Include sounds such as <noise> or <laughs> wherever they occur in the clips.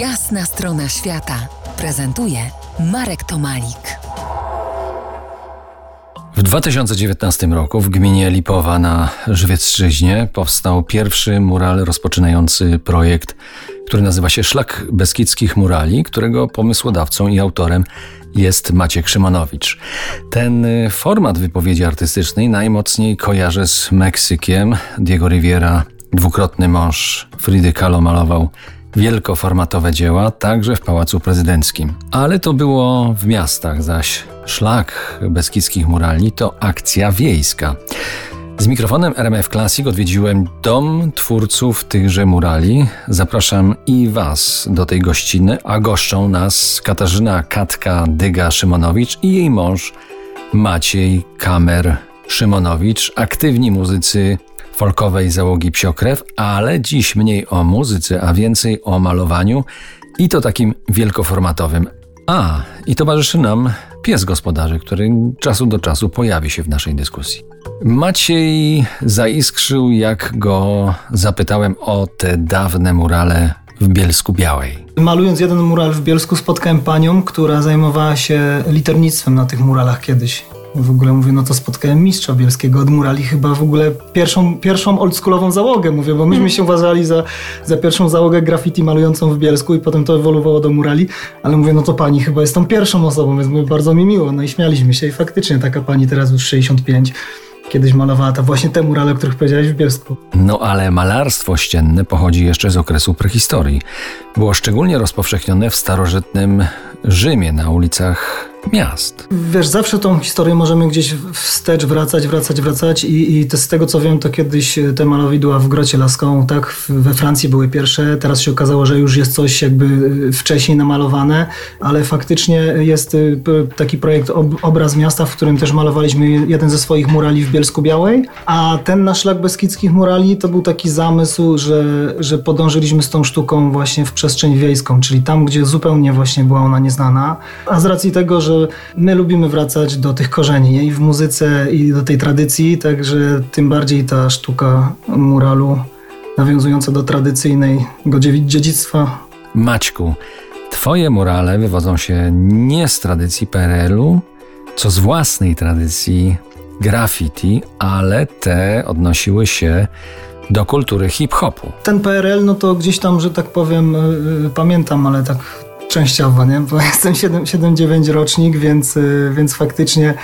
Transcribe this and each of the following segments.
Jasna strona świata prezentuje Marek Tomalik. W 2019 roku w gminie Lipowa na Żywiecczyźnie powstał pierwszy mural rozpoczynający projekt, który nazywa się Szlak Beskidzkich Murali, którego pomysłodawcą i autorem jest Maciek Szymonowicz. Ten format wypowiedzi artystycznej najmocniej kojarzy z Meksykiem. Diego Riviera, dwukrotny mąż Fridy Kahlo malował wielkoformatowe dzieła, także w Pałacu Prezydenckim. Ale to było w miastach, zaś szlak beskidzkich murali to akcja wiejska. Z mikrofonem RMF Classic odwiedziłem dom twórców tychże murali. Zapraszam i Was do tej gościny, a goszczą nas Katarzyna Katka Dyga-Szymonowicz i jej mąż Maciej Kamer Szymonowicz, aktywni muzycy folkowej załogi Psiokrew, ale dziś mniej o muzyce, a więcej o malowaniu i to takim wielkoformatowym. A, i towarzyszy nam pies gospodarzy, który czasu do czasu pojawi się w naszej dyskusji. Maciej zaiskrzył, jak go zapytałem o te dawne murale w Bielsku Białej. Malując jeden mural w Bielsku spotkałem panią, która zajmowała się liternictwem na tych muralach kiedyś. W ogóle mówię, no to spotkałem mistrza bielskiego od murali, chyba w ogóle pierwszą, pierwszą oldschoolową załogę, mówię, bo myśmy się uważali za, za pierwszą załogę graffiti malującą w Bielsku i potem to ewoluowało do murali, ale mówię, no to pani chyba jest tą pierwszą osobą, więc mówię, bardzo mi miło, no i śmialiśmy się i faktycznie taka pani teraz już 65 kiedyś malowała ta właśnie te murale, o których powiedziałeś w Bielsku. No ale malarstwo ścienne pochodzi jeszcze z okresu prehistorii. Było szczególnie rozpowszechnione w starożytnym Rzymie na ulicach miast. Wiesz, zawsze tą historię możemy gdzieś wstecz wracać, wracać, wracać i, i to z tego co wiem, to kiedyś te malowidła w Grocie Laską, tak, we Francji były pierwsze, teraz się okazało, że już jest coś jakby wcześniej namalowane, ale faktycznie jest y, taki projekt Obraz Miasta, w którym też malowaliśmy jeden ze swoich murali w Bielsku Białej, a ten nasz szlak Beskidzkich Murali to był taki zamysł, że, że podążyliśmy z tą sztuką właśnie w przestrzeń wiejską, czyli tam, gdzie zupełnie właśnie była ona a z racji tego, że my lubimy wracać do tych korzeni nie? i w muzyce, i do tej tradycji, także tym bardziej ta sztuka muralu nawiązująca do tradycyjnego dziedzictwa. Maćku, twoje murale wywodzą się nie z tradycji PRL-u, co z własnej tradycji graffiti, ale te odnosiły się do kultury hip-hopu. Ten PRL, no to gdzieś tam, że tak powiem, yy, pamiętam, ale tak częściowo, nie? bo <laughs> jestem 7-9 rocznik, więc, y, więc faktycznie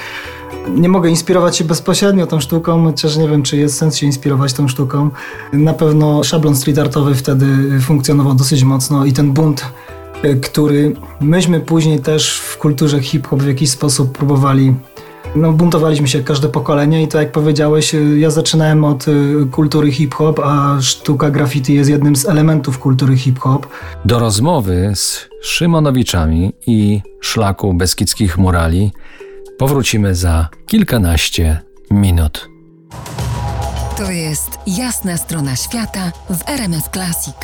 nie mogę inspirować się bezpośrednio tą sztuką, chociaż nie wiem, czy jest sens się inspirować tą sztuką. Na pewno szablon street artowy wtedy funkcjonował dosyć mocno i ten bunt, y, który myśmy później też w kulturze hip-hop w jakiś sposób próbowali no, buntowaliśmy się każde pokolenie i to jak powiedziałeś, y, ja zaczynałem od y, kultury hip-hop, a sztuka graffiti jest jednym z elementów kultury hip-hop. Do rozmowy z Szymonowiczami i szlaku beskidzkich murali powrócimy za kilkanaście minut. To jest jasna strona świata w RMS Classic.